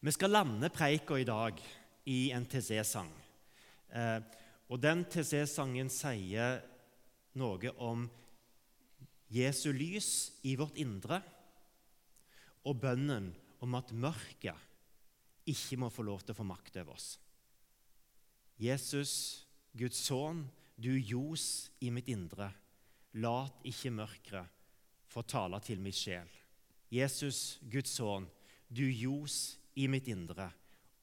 Vi skal lande preika i dag i en TC-sang. Eh, og Den TC-sangen sier noe om Jesu lys i vårt indre og bønnen om at mørket ikke må få lov til å få makt over oss. Jesus, Guds sønn, du ljos i mitt indre. Lat ikke mørket få tale til min sjel. Jesus, Guds sønn, du ljos i mitt indre.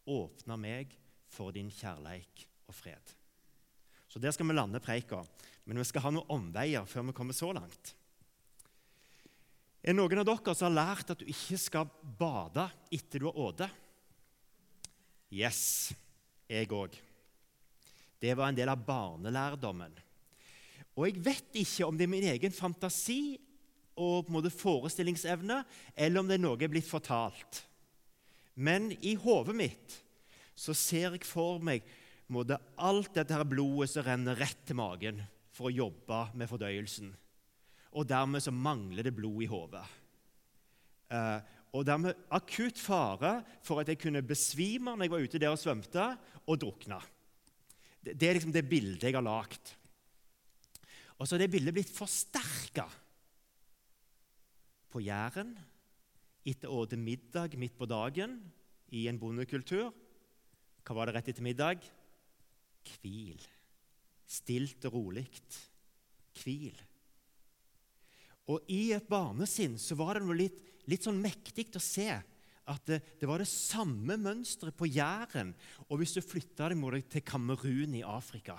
Åpna meg for din kjærleik og fred. Så Der skal vi lande preika, men vi skal ha noen omveier før vi kommer så langt. Er noen av dere som har lært at du ikke skal bade etter du har åte? Yes, jeg òg. Det var en del av barnelærdommen. Og jeg vet ikke om det er min egen fantasi og på en måte forestillingsevne, eller om det er noe jeg er blitt fortalt. Men i hodet mitt så ser jeg for meg måtte alt dette her blodet som renner rett til magen for å jobbe med fordøyelsen. Og dermed så mangler det blod i hodet. Eh, og dermed akutt fare for at jeg kunne besvime når jeg var ute der og svømte, og drukne. Det, det er liksom det bildet jeg har lagd. Og så er det bildet blitt forsterka på Jæren etter å spise middag midt på dagen i en bondekultur. Hva var det rett etter middag? Hvil. Stilt og rolig. Hvil. Og I et barnesinn så var det noe litt, litt sånn mektig å se at det, det, var det samme mønsteret på Jæren og hvis du flytta deg til Kamerun i Afrika.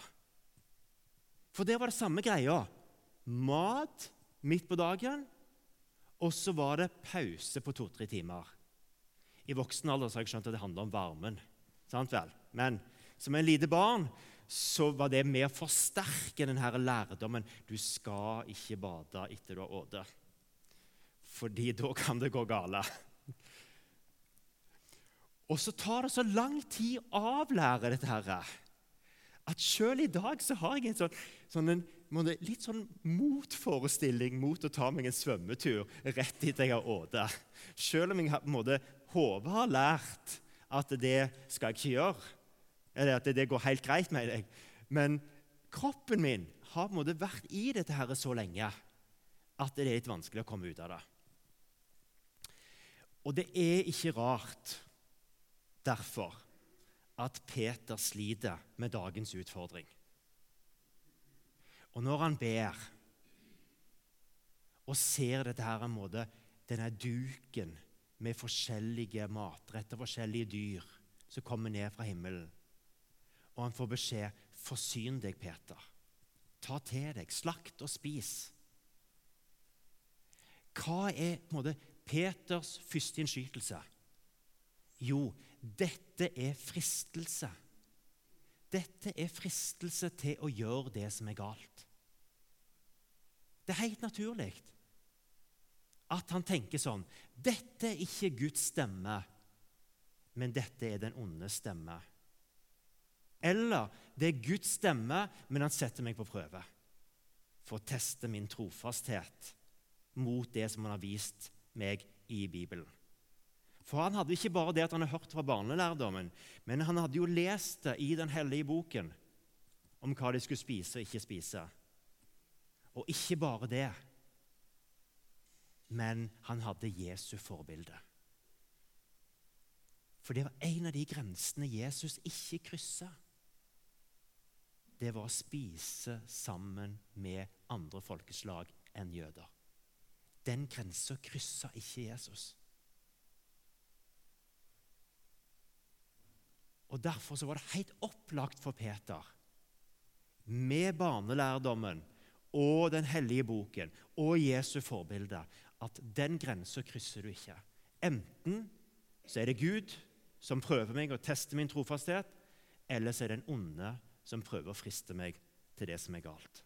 For der var det samme greia. Mat midt på dagen og så var det pause på to-tre timer. I voksen alder har jeg skjønt at det handler om varmen. Sant vel? Men som en lite barn så var det med å forsterke denne lærdommen. Du skal ikke bade etter du har åte, fordi da kan det gå gale. Og så tar det så lang tid å avlære dette her, at sjøl i dag så har jeg en sånn, sånn en litt sånn motforestilling mot å ta meg en svømmetur rett dit jeg har åte. Selv om jeg på en måte hodet har lært at det skal jeg ikke gjøre, eller at det går helt greit med deg. Men kroppen min har på en måte vært i dette her så lenge at det er litt vanskelig å komme ut av det. Og det er ikke rart derfor at Peter sliter med dagens utfordring. Og når han ber og ser dette her en måte, denne duken med forskjellige matretter, forskjellige dyr som kommer ned fra himmelen, og han får beskjed Forsyn deg, Peter. Ta til deg. Slakt og spis. Hva er på en måte, Peters første innskytelse? Jo, dette er fristelse. Dette er fristelse til å gjøre det som er galt. Det er helt naturlig at han tenker sånn Dette er ikke Guds stemme, men dette er den onde stemme. Eller det er Guds stemme, men han setter meg på prøve for å teste min trofasthet mot det som han har vist meg i Bibelen. For han hadde ikke bare det at han hadde hørt fra barnelærdommen, men han hadde jo lest det i den hellige boken om hva de skulle spise og ikke spise. Og ikke bare det, men han hadde Jesu forbilde. For det var en av de grensene Jesus ikke kryssa. Det var å spise sammen med andre folkeslag enn jøder. Den grensa kryssa ikke Jesus. Og Derfor så var det helt opplagt for Peter, med barnelærdommen og Den hellige boken og Jesu forbilde at den grensa krysser du ikke. Enten så er det Gud som prøver meg og tester min trofasthet, eller så er det en onde som prøver å friste meg til det som er galt.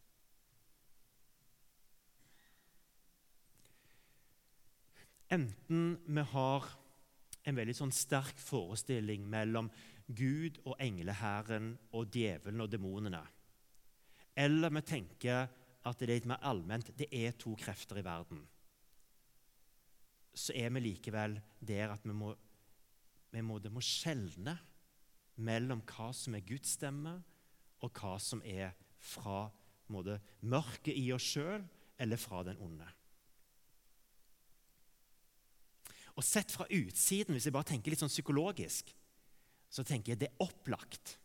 Enten vi har en veldig sånn sterk forestilling mellom Gud og englehæren og djevelen og demonene, eller vi tenker at det er litt mer allment det er to krefter i verden, så er vi likevel der at vi må vi må, må skjelne mellom hva som er Guds stemme, og hva som er fra måte, mørket i oss sjøl eller fra den onde. Og Sett fra utsiden, hvis jeg bare tenker litt sånn psykologisk, så tenker jeg det er opplagt.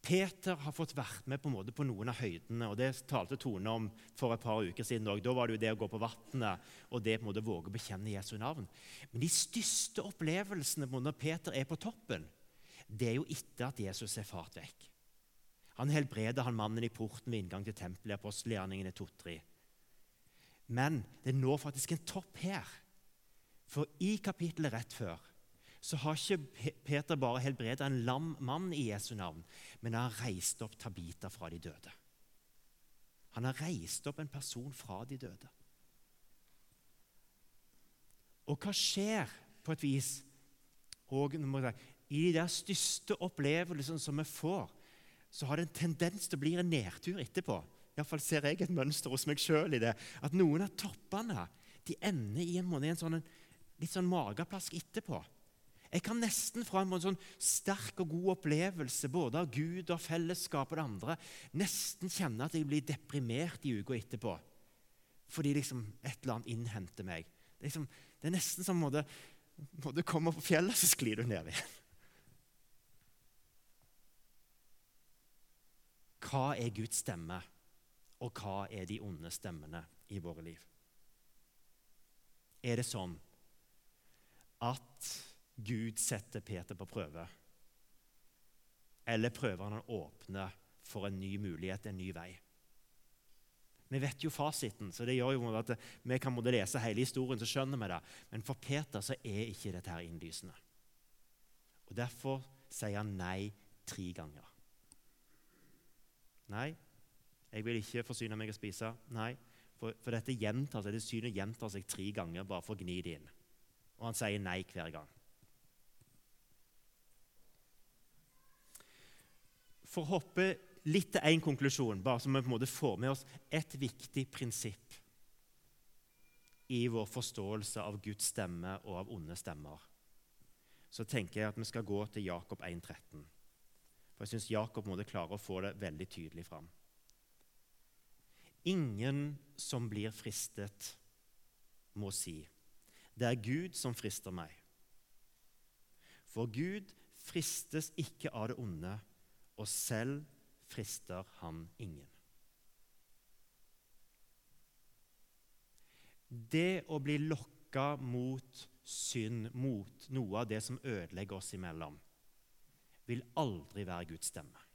Peter har fått vært med på, på noen av høydene. og Det talte Tone om for et par uker siden. Også. Da var det jo det å gå på vannet og det på måte våge å bekjenne Jesu navn. Men de største opplevelsene når Peter er på toppen, det er jo etter at Jesus er fart vekk. Han helbreder han mannen i porten ved inngang til tempelet, apostelgjerningene 2-3. Men det når faktisk en topp her. For i kapittelet rett før så har ikke Peter bare helbredet en lam mann i Jesu navn, men han har reist opp Tabita fra de døde. Han har reist opp en person fra de døde. Og hva skjer på et vis og, i de der største opplevelsene som vi får? Så har det en tendens til å bli en nedtur etterpå. Iallfall ser jeg et mønster hos meg sjøl i det. At noen av toppene de ender i en, måned, en sånn, litt sånn mageplask etterpå. Jeg kan nesten fra en sånn sterk og god opplevelse både av Gud og fellesskap og det andre nesten kjenne at jeg blir deprimert i uka etterpå. Fordi liksom et eller annet innhenter meg. Det er, liksom, det er nesten som om du kommer på fjellet, så sklir du ned igjen. Hva er Guds stemme, og hva er de onde stemmene i våre liv? Er det sånn at Gud setter Peter på prøve? Eller prøver han å åpne for en ny mulighet, en ny vei? Vi vet jo fasiten, så det gjør jo at vi kan måtte lese hele historien, så skjønner vi det. Men for Peter så er ikke dette her innlysende. Og Derfor sier han nei tre ganger. Nei, jeg vil ikke forsyne meg å spise. Nei, for, for dette gjentar seg, det synet gjentar seg tre ganger bare for å gni det inn. Og han sier nei hver gang. For å hoppe litt til én konklusjon, bare så vi på en måte får med oss et viktig prinsipp i vår forståelse av Guds stemme og av onde stemmer, så tenker jeg at vi skal gå til Jakob 1,13. For jeg syns Jakob måtte klare å få det veldig tydelig fram. Ingen som blir fristet, må si, 'Det er Gud som frister meg'. For Gud fristes ikke av det onde, og selv frister han ingen. Det å bli lokka mot synd, mot noe av det som ødelegger oss imellom, vil aldri være Guds stemme.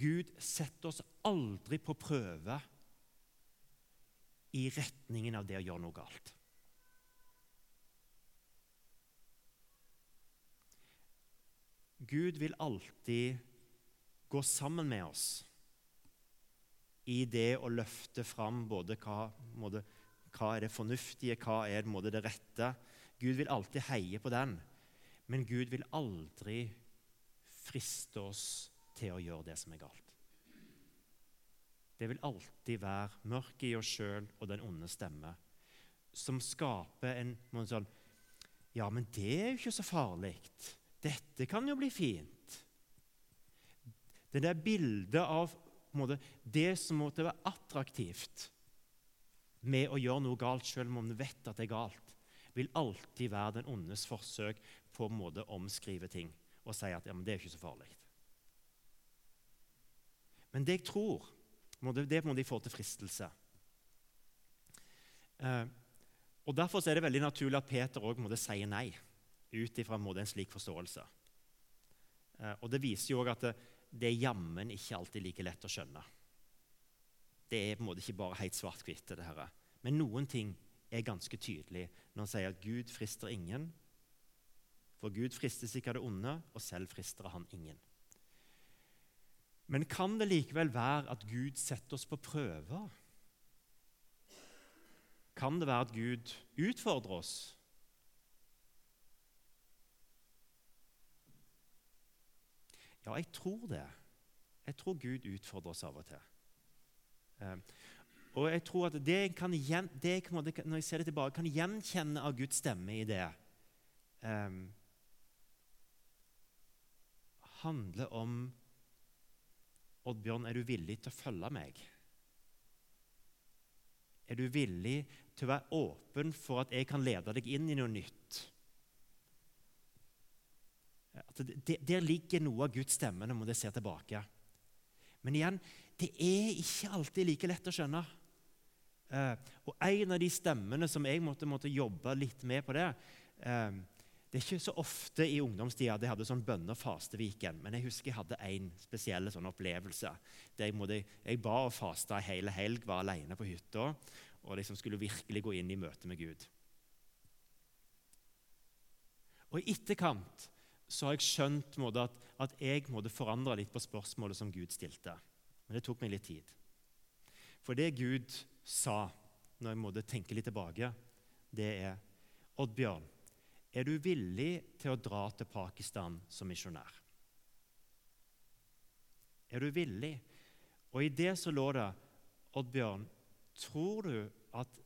Gud setter oss aldri på prøve i retningen av det å gjøre noe galt. Gud vil alltid gå sammen med oss i det å løfte fram både hva, måte, hva er det fornuftige, hva er det, det rette. Gud vil alltid heie på den, men Gud vil aldri friste oss til å gjøre det som er galt. Det vil alltid være mørket i oss sjøl og den onde stemme som skaper en sånn Ja, men det er jo ikke så farlig. Dette kan jo bli fint. Det der bildet av måte, det som måtte være attraktivt med å gjøre noe galt, selv om man vet at det er galt, vil alltid være den ondes forsøk på en måte omskrive ting og si at ja, det er ikke så farlig. Men det jeg tror, det måte i forhold til fristelse. Eh, og Derfor er det veldig naturlig at Peter òg sier nei ut ifra en, slik forståelse. Eh, og Det viser jo òg at det, det er jammen ikke alltid like lett å skjønne. Det er på en måte ikke bare helt svart-hvitt. Men noen ting er ganske tydelig når han sier at Gud frister ingen. For Gud fristes ikke av det onde, og selv frister han ingen. Men kan det likevel være at Gud setter oss på prøver? Kan det være at Gud utfordrer oss Ja, jeg tror det. Jeg tror Gud utfordrer oss av og til. Eh, Og jeg tror at det jeg kan, det jeg, når jeg ser det tilbake, kan gjenkjenne av Guds stemme i det, um, handler om Oddbjørn, er du villig til å følge meg? Er du villig til å være åpen for at jeg kan lede deg inn i noe nytt? Der ligger noe av Guds stemme når man ser tilbake. Men igjen, det er ikke alltid like lett å skjønne. Eh, og En av de stemmene som jeg måtte, måtte jobbe litt med på det eh, Det er ikke så ofte i ungdomstida at jeg hadde sånn bønne- og fasteviken, men jeg husker jeg hadde en spesiell sånn opplevelse. der Jeg, måtte, jeg ba og fasta en hel helg, var alene på hytta og liksom skulle virkelig gå inn i møte med Gud. Og I etterkant så har jeg skjønt måte, at, at, jeg måtte forandre litt på spørsmålet som Gud stilte. Men det tok meg litt tid. For det Gud sa når jeg måtte tenke litt tilbake, det er Oddbjørn, er du villig til å dra til Pakistan som misjonær? Er du villig? Og i det så lå det Oddbjørn, tror du at,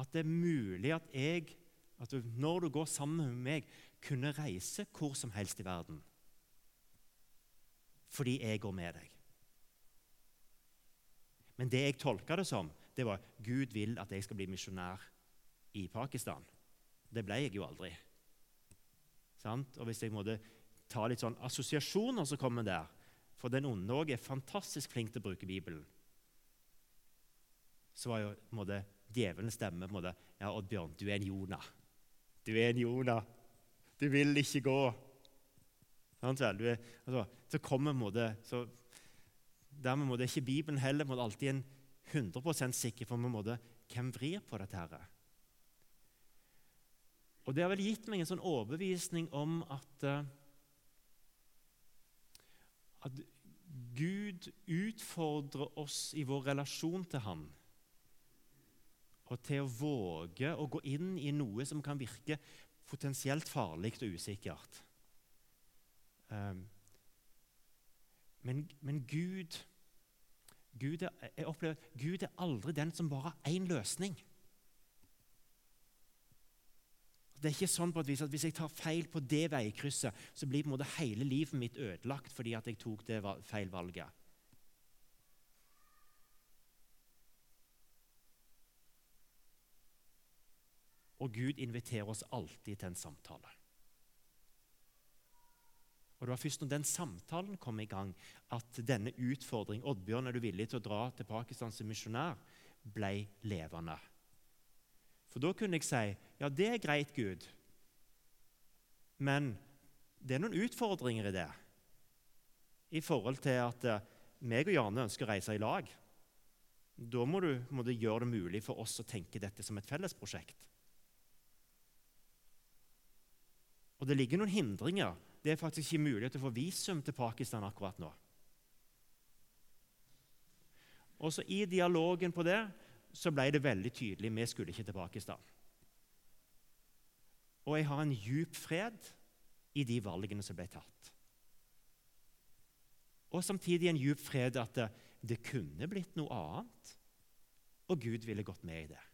at det er mulig at jeg at du, når du går sammen med meg, kunne reise hvor som helst i verden? Fordi jeg går med deg. Men det jeg tolka det som, det var Gud vil at jeg skal bli misjonær i Pakistan. Det ble jeg jo aldri. Sant? Og hvis jeg måtte ta litt sånn assosiasjoner som kommer der For den onde òg er fantastisk flink til å bruke Bibelen. Så var jo måtte, djevelens stemme måtte, Ja, Oddbjørn, du er en Jonah. Du er en Jonah. Du vil ikke gå. Altså, så kommer måtte, så Dermed må det ikke Bibelen heller må det alltid en 100% sikker på måte, hvem vrir på dette. her. Og Det har vel gitt meg en sånn overbevisning om at, uh, at Gud utfordrer oss i vår relasjon til Han. Og til å våge å gå inn i noe som kan virke potensielt farlig og usikkert. Men, men Gud, Gud er, jeg opplever Gud er aldri den som bare har én løsning. Det er ikke sånn på et vis at Hvis jeg tar feil på det veikrysset, så blir på en måte hele livet mitt ødelagt fordi at jeg tok det feil valget. Og Gud inviterer oss alltid til en samtale. Og Det var først når den samtalen kom i gang, at denne utfordring Oddbjørn, er du villig til å dra til Pakistan som misjonær, ble levende. For da kunne jeg si ja, det er greit, Gud, men det er noen utfordringer i det. I forhold til at uh, meg og Jane ønsker å reise i lag. Da må du, må du gjøre det mulig for oss å tenke dette som et fellesprosjekt. Og det ligger noen hindringer det er faktisk ikke til å få visum til Pakistan akkurat nå. Og så I dialogen på det så ble det veldig tydelig vi skulle ikke til Pakistan. Og jeg har en djup fred i de valgene som ble tatt. Og samtidig en djup fred at det, det kunne blitt noe annet, og Gud ville gått med i det.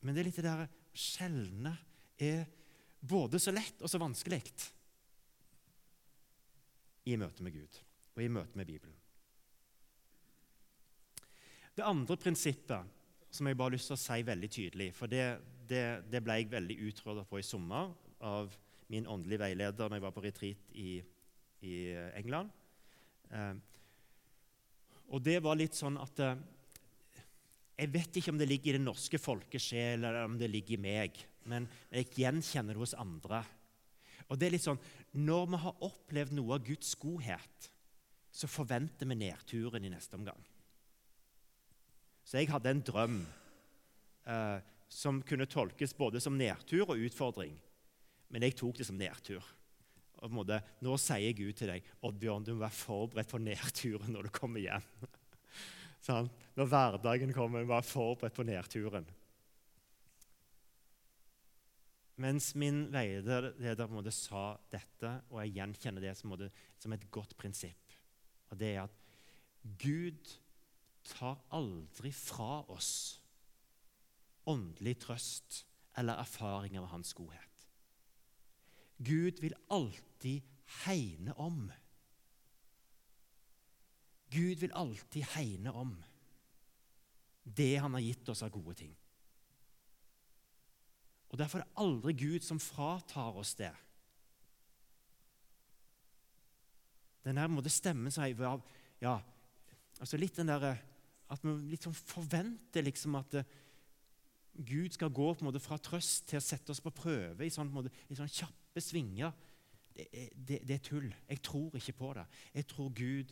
Men det er litt det der sjeldne er både så lett og så vanskelig i møte med Gud og i møte med Bibelen. Det andre prinsippet som jeg bare har lyst til å si veldig tydelig, for det, det, det ble jeg veldig utrådet på i sommer av min åndelige veileder når jeg var på retreat i, i England. Eh, og det var litt sånn at eh, Jeg vet ikke om det ligger i den norske folkesjel eller om det ligger i meg men jeg gjenkjenner det hos andre. Og det er litt sånn, Når vi har opplevd noe av Guds godhet, så forventer vi nedturen i neste omgang. Så jeg hadde en drøm eh, som kunne tolkes både som nedtur og utfordring. Men jeg tok det som nedtur. Og måte, nå sier Gud til deg Oddbjørn, du må være forberedt på nedturen når du kommer hjem. Sånn? Når hverdagen kommer, var forberedt på nedturen. Mens min veileder sa dette, og jeg gjenkjenner det som, som, et godt prinsipp. Og det er at Gud tar aldri fra oss åndelig trøst eller erfaring av hans godhet. Gud vil alltid hegne om. Gud vil alltid hegne om det han har gitt oss av gode ting. Og Derfor er det aldri Gud som fratar oss det. Den her måte stemmen som er ja, altså litt den der, At vi litt sånn forventer liksom at eh, Gud skal gå på en måte fra trøst til å sette oss på prøve i sånn, måte, i sånn kjappe svinger. Det, det, det, er tull. Jeg tror ikke på det. Jeg tror Gud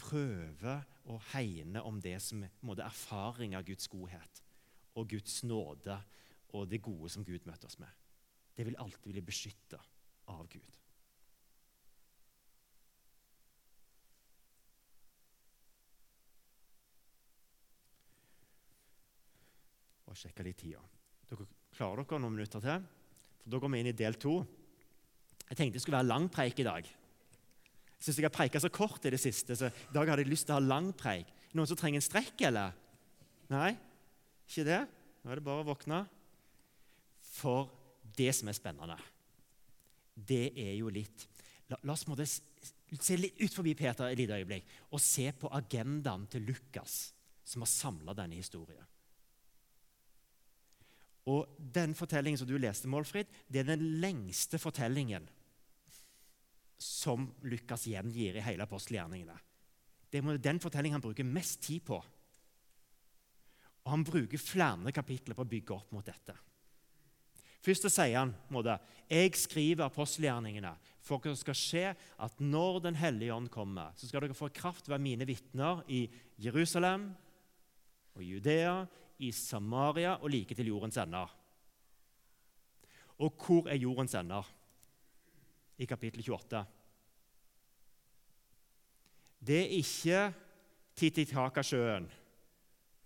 prøver å hegne om det som er måte, erfaring av Guds godhet og Guds nåde og det gode som Gud møter oss med. Det vil alltid bli beskytta av Gud. Og sjekke litt tida. Dere klarer dere noen minutter til? For Da går vi inn i del to. Jeg tenkte det skulle være lang preik i dag. Syns jeg har preika så kort i det siste, så i dag hadde jeg lyst til å ha lang preik. Noen som trenger en strekk, eller? Nei? Ikke det? Nå er det bare å våkne. For det som er spennende, det er jo litt La, la oss måtte se litt ut forbi Peter et lite øyeblikk og se på agendaen til Lukas, som har samla denne historien. Og Den fortellingen som du leste, Målfrid, det er den lengste fortellingen som Lukas gjengir i hele apostelgjerningene. Det er den fortellingen han bruker mest tid på. Og Han bruker flere kapitler på å bygge opp mot dette. Først sier han måte, jeg skriver apostelgjerningene for at det skal skje at når Den hellige ånd kommer, så skal dere få kraft til å være mine vitner i Jerusalem og Judea, i Samaria og like til jordens ender. Og hvor er jordens ender? I kapittel 28. Det er ikke Titicacasjøen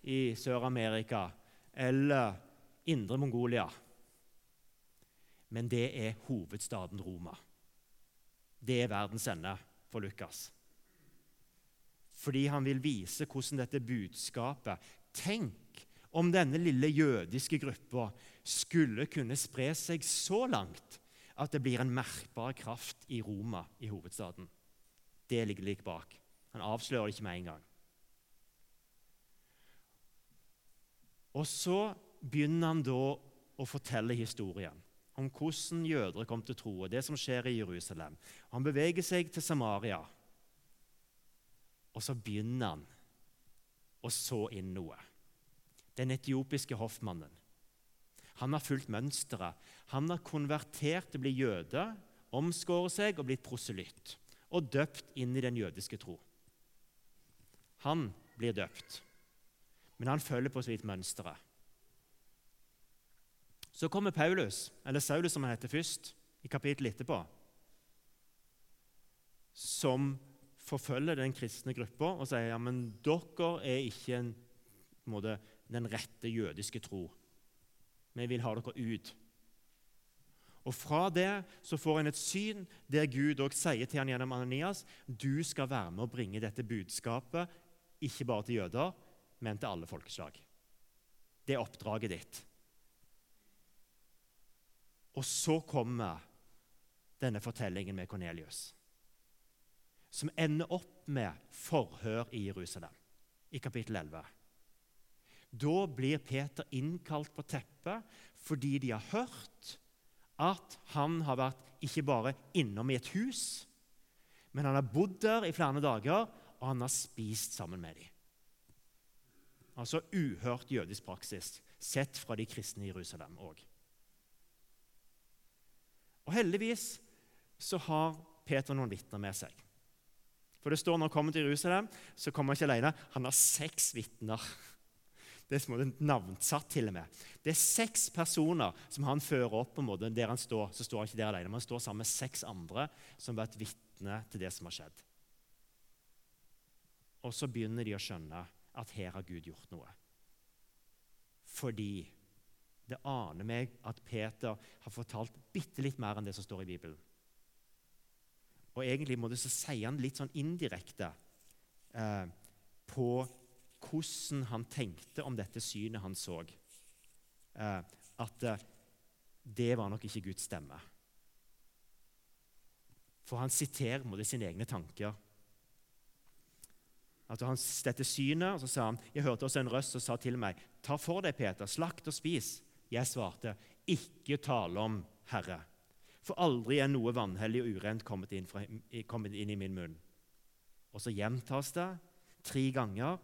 i Sør-Amerika eller Indre Mongolia men det er hovedstaden Roma. Det er verdens ende for Lukas. Fordi han vil vise hvordan dette budskapet Tenk om denne lille jødiske gruppa skulle kunne spre seg så langt at det blir en merkbar kraft i Roma, i hovedstaden. Det ligger like bak. Han avslører det ikke med en gang. Og så begynner han da å fortelle historien om hvordan jøder kom til tro, og det som skjer i Jerusalem. Han beveger seg til Samaria, og så begynner han å så inn noe. Den etiopiske hoffmannen. Han har fulgt mønsteret. Han har konvertert til å bli jøde, omskåret seg og blitt proselytt. Og døpt inn i den jødiske tro. Han blir døpt, men han følger på så vidt mønsteret. Så kommer Paulus, eller Saulus som han heter først, i kapittelet etterpå, som forfølger den kristne gruppa og sier ja, men dere er ikke en, måte, den rette jødiske tro. Vi vil ha dere ut. Og Fra det så får en et syn der Gud også sier til han gjennom Ananias du skal være med å bringe dette budskapet ikke bare til jøder, men til alle folkeslag. Det er oppdraget ditt. Og så kommer denne fortellingen med Kornelius, som ender opp med forhør i Jerusalem, i kapittel 11. Da blir Peter innkalt på teppet fordi de har hørt at han har vært ikke bare innom i et hus, men han har bodd der i flere dager, og han har spist sammen med dem. Altså uhørt jødisk praksis, sett fra de kristne i Jerusalem òg. Og Heldigvis så har Peter noen vitner med seg. For det står Når han kommer til Jerusalem, så kommer han ikke alene. Han har seks vitner. Det er som navnsatt til og med. Det er seks personer som han fører opp på en måte der han står. Så står han ikke der alene, men han står sammen med seks andre som har vært vitne til det som har skjedd. Og så begynner de å skjønne at her har Gud gjort noe. Fordi det aner meg at Peter har fortalt bitte litt mer enn det som står i Bibelen. Og egentlig må det så si han litt sånn indirekte eh, på hvordan han tenkte om dette synet han så. Eh, at eh, det var nok ikke Guds stemme. For han siterer mot sine egne tanker. At han, dette synet, og så sa han, Jeg hørte også en røst som sa til meg, Ta for deg, Peter, slakt og spis. Jeg svarte, Ikke tale om, Herre. For aldri er noe vanhellig og urent kommet inn, fra, kommet inn i min munn. Og så gjentas det tre ganger,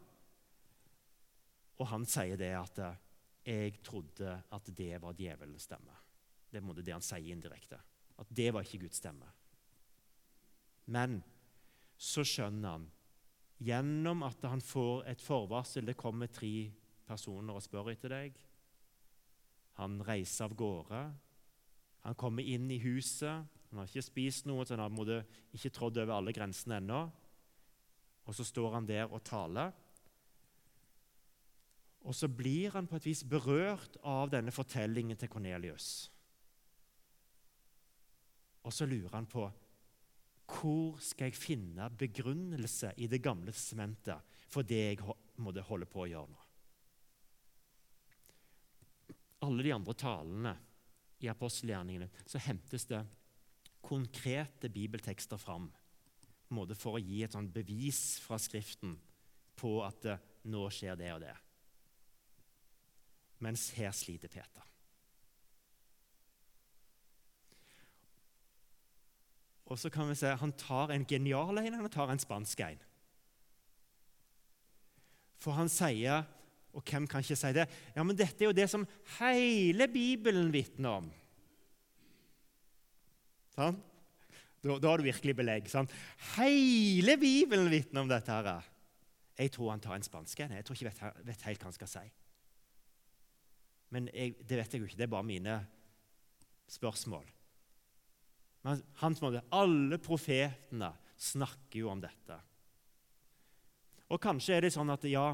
og han sier det at jeg trodde at det var djevelens stemme. Det er det han sier indirekte. At det var ikke Guds stemme. Men så skjønner han, gjennom at han får et forvarsel Det kommer tre personer og spør etter deg. Han reiser av gårde. Han kommer inn i huset. Han har ikke spist noe, så han har ikke trådd over alle grensene ennå. Og så står han der og taler. Og så blir han på et vis berørt av denne fortellingen til Kornelius. Og så lurer han på hvor skal jeg finne begrunnelse i Det gamle sementet for det jeg måtte holde på å gjøre nå. Alle de andre talene i apostelgjerningene så hentes det konkrete bibeltekster fram for å gi et sånn bevis fra Skriften på at nå skjer det og det. Mens her sliter Peter. Og så kan vi se Han tar en genial en han tar en spansk en. For han sier, og hvem kan ikke si det Ja, men dette er jo det som hele Bibelen vitner om. Sånn? Da, da, har du virkelig belegg. Sånn? Hele Bibelen vitner om dette. her. Jeg tror han tar en spansk en. Jeg tror ikke vet, vet helt hva han skal si. Men jeg, det vet jeg jo ikke. Det er bare mine spørsmål. Men han måte, alle profetene snakker jo om dette. Og kanskje er det sånn at ja,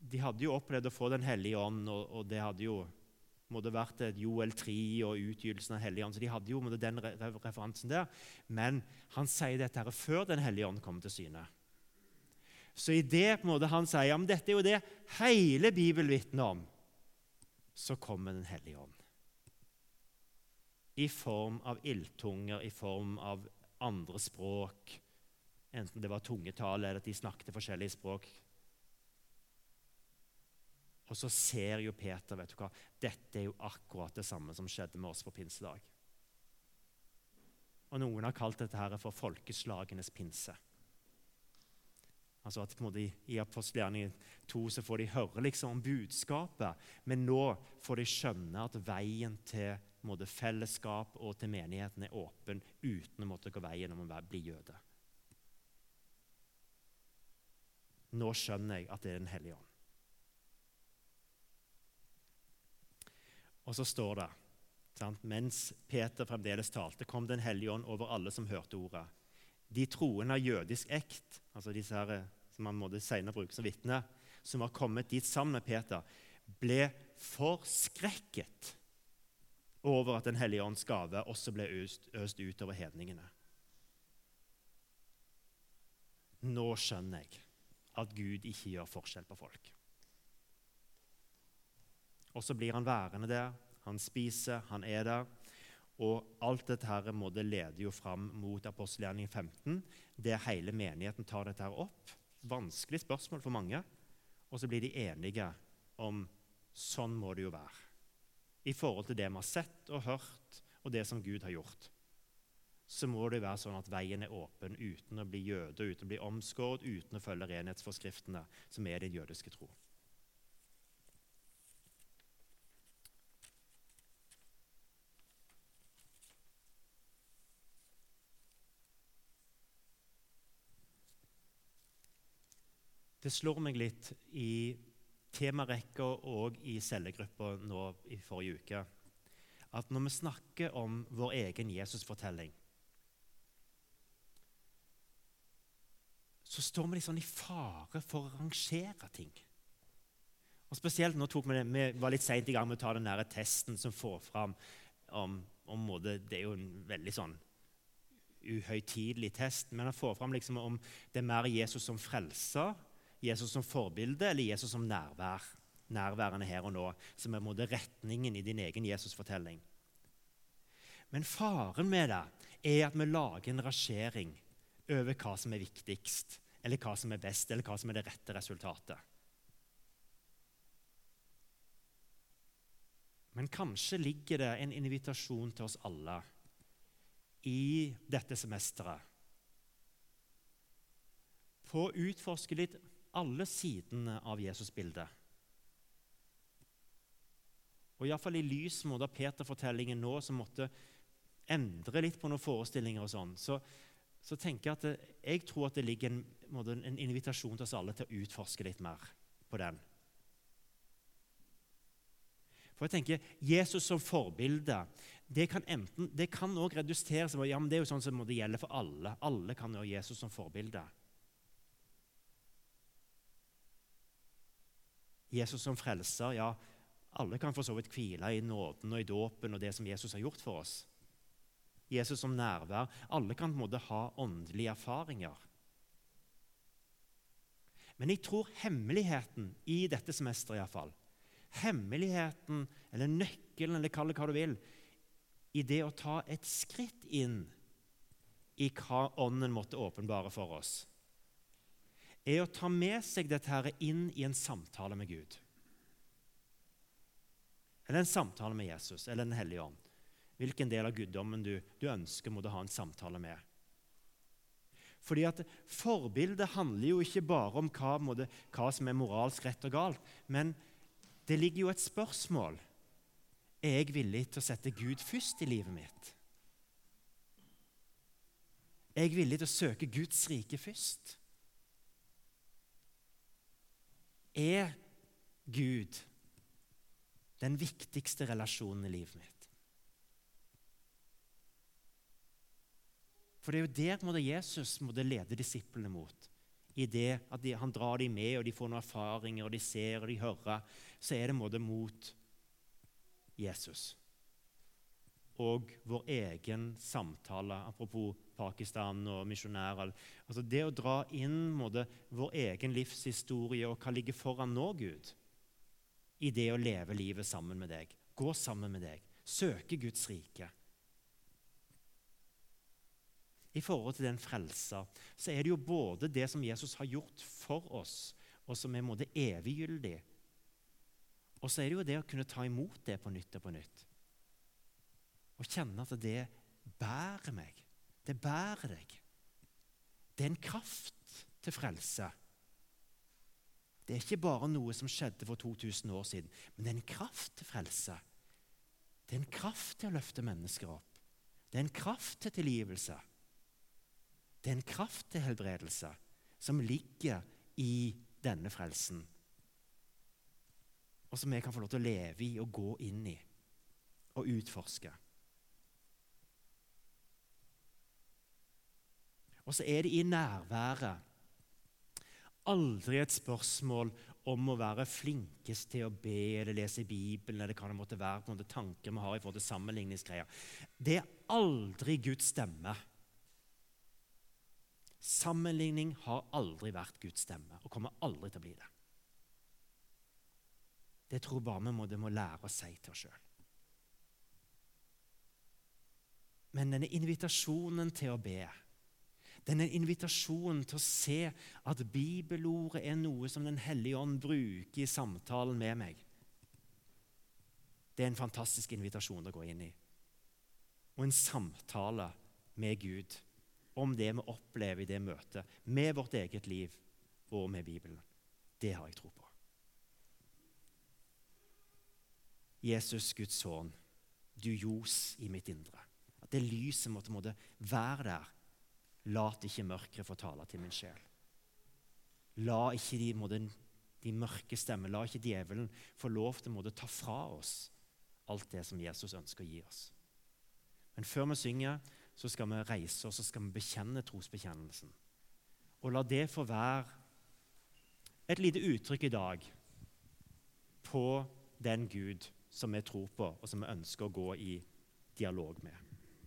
de hadde jo opplevd å få Den hellige ånd, og, og det hadde jo måtte vært et Joel 3 og utgytelsen av Hellige ånd. Så de hadde jo den referansen der. Men han sier dette her før Den hellige ånd kommer til syne. Så i det på en måte han sier men dette er jo det hele Bibelen vitner om, så kommer Den hellige ånd i form av ildtunger, i form av andre språk. Enten det var tungetale eller at de snakket forskjellige språk. Og så ser jo Peter vet du hva, dette er jo akkurat det samme som skjedde med oss på pinsedag. Og Noen har kalt dette her for folkeslagenes pinse. Altså at på en måte I apostelgjerningen 2 så får de høre liksom om budskapet, men nå får de skjønne at veien til måte, fellesskap og til menigheten er åpen uten å måtte gå veien om å bli jøde. Nå skjønner jeg at det er Den hellige ånd. Og så står det sant? Mens Peter fremdeles talte, kom Den hellige ånd over alle som hørte ordet. De troende av jødisk ekt, altså disse her, som man måtte senere bruke som vitne, som var kommet dit sammen med Peter, ble forskrekket over at Den hellige ånds gave også ble øst, øst utover hedningene. Nå skjønner jeg at Gud ikke gjør forskjell på folk. Og så blir han værende der. Han spiser, han er der. Og alt dette her må det lede jo fram mot apostelgjerning 15, der hele menigheten tar dette her opp. Vanskelig spørsmål for mange. Og så blir de enige om sånn må det jo være i forhold til det vi har sett og hørt, og det som Gud har gjort, så må det være sånn at veien er åpen uten å bli jøde, uten å bli omskåret, uten å følge renhetsforskriftene, som er din jødiske tro. Det slår meg litt i temarekka òg i cellegruppa nå i forrige uke at når vi snakker om vår egen Jesusfortelling, så står vi sånn i fare for å rangere ting. Og Spesielt nå tok vi det, vi var litt seint i gang med å ta den der testen som får fram om, om måte, Det er jo en veldig sånn uhøytidelig test, men han får fram liksom om det er mer Jesus som frelser Jesus som forbilde eller Jesus som nærvær. Nærværende her og nå, som er retningen i din egen Jesus-fortelling. Men faren med det er at vi lager en rasjering over hva som er viktigst, eller hva som er best, eller hva som er det rette resultatet. Men kanskje ligger det en invitasjon til oss alle i dette semesteret på å utforske litt alle sidene av Jesus-bildet. Og Iallfall i lys av Peter-fortellingen nå, som måtte endre litt på noen forestillinger, og sånn, så, så tenker jeg at det, jeg tror at det ligger en, en, invitasjon til oss alle til å utforske litt mer på den. For jeg tenker, Jesus som forbilde det kan enten, det kan også reduseres ja, men det er jo sånn som det gjelder for alle. Alle kan ha Jesus som forbilde. Jesus som frelser, ja, alle kan for så vidt hvile i nåden og i dåpen og det som Jesus har gjort for oss. Jesus som nærvær. Alle kan på en måte ha åndelige erfaringer. Men jeg tror hemmeligheten i dette semesteret iallfall, hemmeligheten, eller nøkkelen, eller kall det hva du vil, i det å ta et skritt inn i hva Ånden måtte åpenbare for oss, er å ta med seg dette her inn i en samtale med Gud. Eller en samtale med Jesus eller Den hellige ånd. Hvilken del av guddommen du, du ønsker må du ha en samtale med. Fordi at Forbildet handler jo ikke bare om hva, hva som er moralsk rett og galt, men det ligger jo et spørsmål. Er jeg villig til å sette Gud først i livet mitt? Er jeg villig til å søke Guds rike først? Er Gud den viktigste relasjonen i livet mitt? For det er jo der måtte Jesus måtte lede disiplene mot i det at de, han drar dem med, og de får noen erfaringer, og de ser og de hører, så er det måte mot Jesus. Og vår egen samtale, apropos Pakistan og misjonærer. Altså det å dra inn måte, vår egen livshistorie og hva ligger foran nå, Gud, i det å leve livet sammen med deg, gå sammen med deg, søke Guds rike i forhold til den frelser, så er det jo både det som Jesus har gjort for oss, og som er måte eviggyldig. Og så er det jo det å kunne ta imot det på nytt og på nytt. Og kjenne at det bærer meg. Det bærer deg. Det er en kraft til frelse. Det er ikke bare noe som skjedde for 2000 år siden, men det er en kraft til frelse. Det er en kraft til å løfte mennesker opp. Det er en kraft til tilgivelse. Det er en kraft til helbredelse som ligger i denne frelsen. Og som vi kan få lov til å leve i og gå inn i og utforske. Og så er det i nærværet aldri et spørsmål om å være flinkest til å be eller lese Bibelen eller hva det måtte være på tanker vi har i forhold til sammenligningsgreier. Det er aldri Guds stemme. Sammenligning har aldri vært Guds stemme og kommer aldri til å bli det. Det tror bare vi må, må lære å si til oss sjøl. Men denne invitasjonen til å be, denne invitasjonen til å se at bibelordet er noe som Den hellige ånd bruker i samtalen med meg, det er en fantastisk invitasjon å gå inn i. Og en samtale med Gud om det vi opplever i det møtet, med vårt eget liv og med Bibelen. Det har jeg tro på. Jesus, Guds sønn, du ljos i mitt indre. At det lyset måtte, måtte være der. Lat ikke mørket få tale til min sjel. La ikke de, måtte, de mørke stemmer, la ikke djevelen få lov til å ta fra oss alt det som Jesus ønsker å gi oss. Men før vi synger, så skal vi reise oss og skal vi bekjenne trosbekjennelsen. Og la det få være et lite uttrykk i dag på den Gud som vi tror på, og som vi ønsker å gå i dialog med.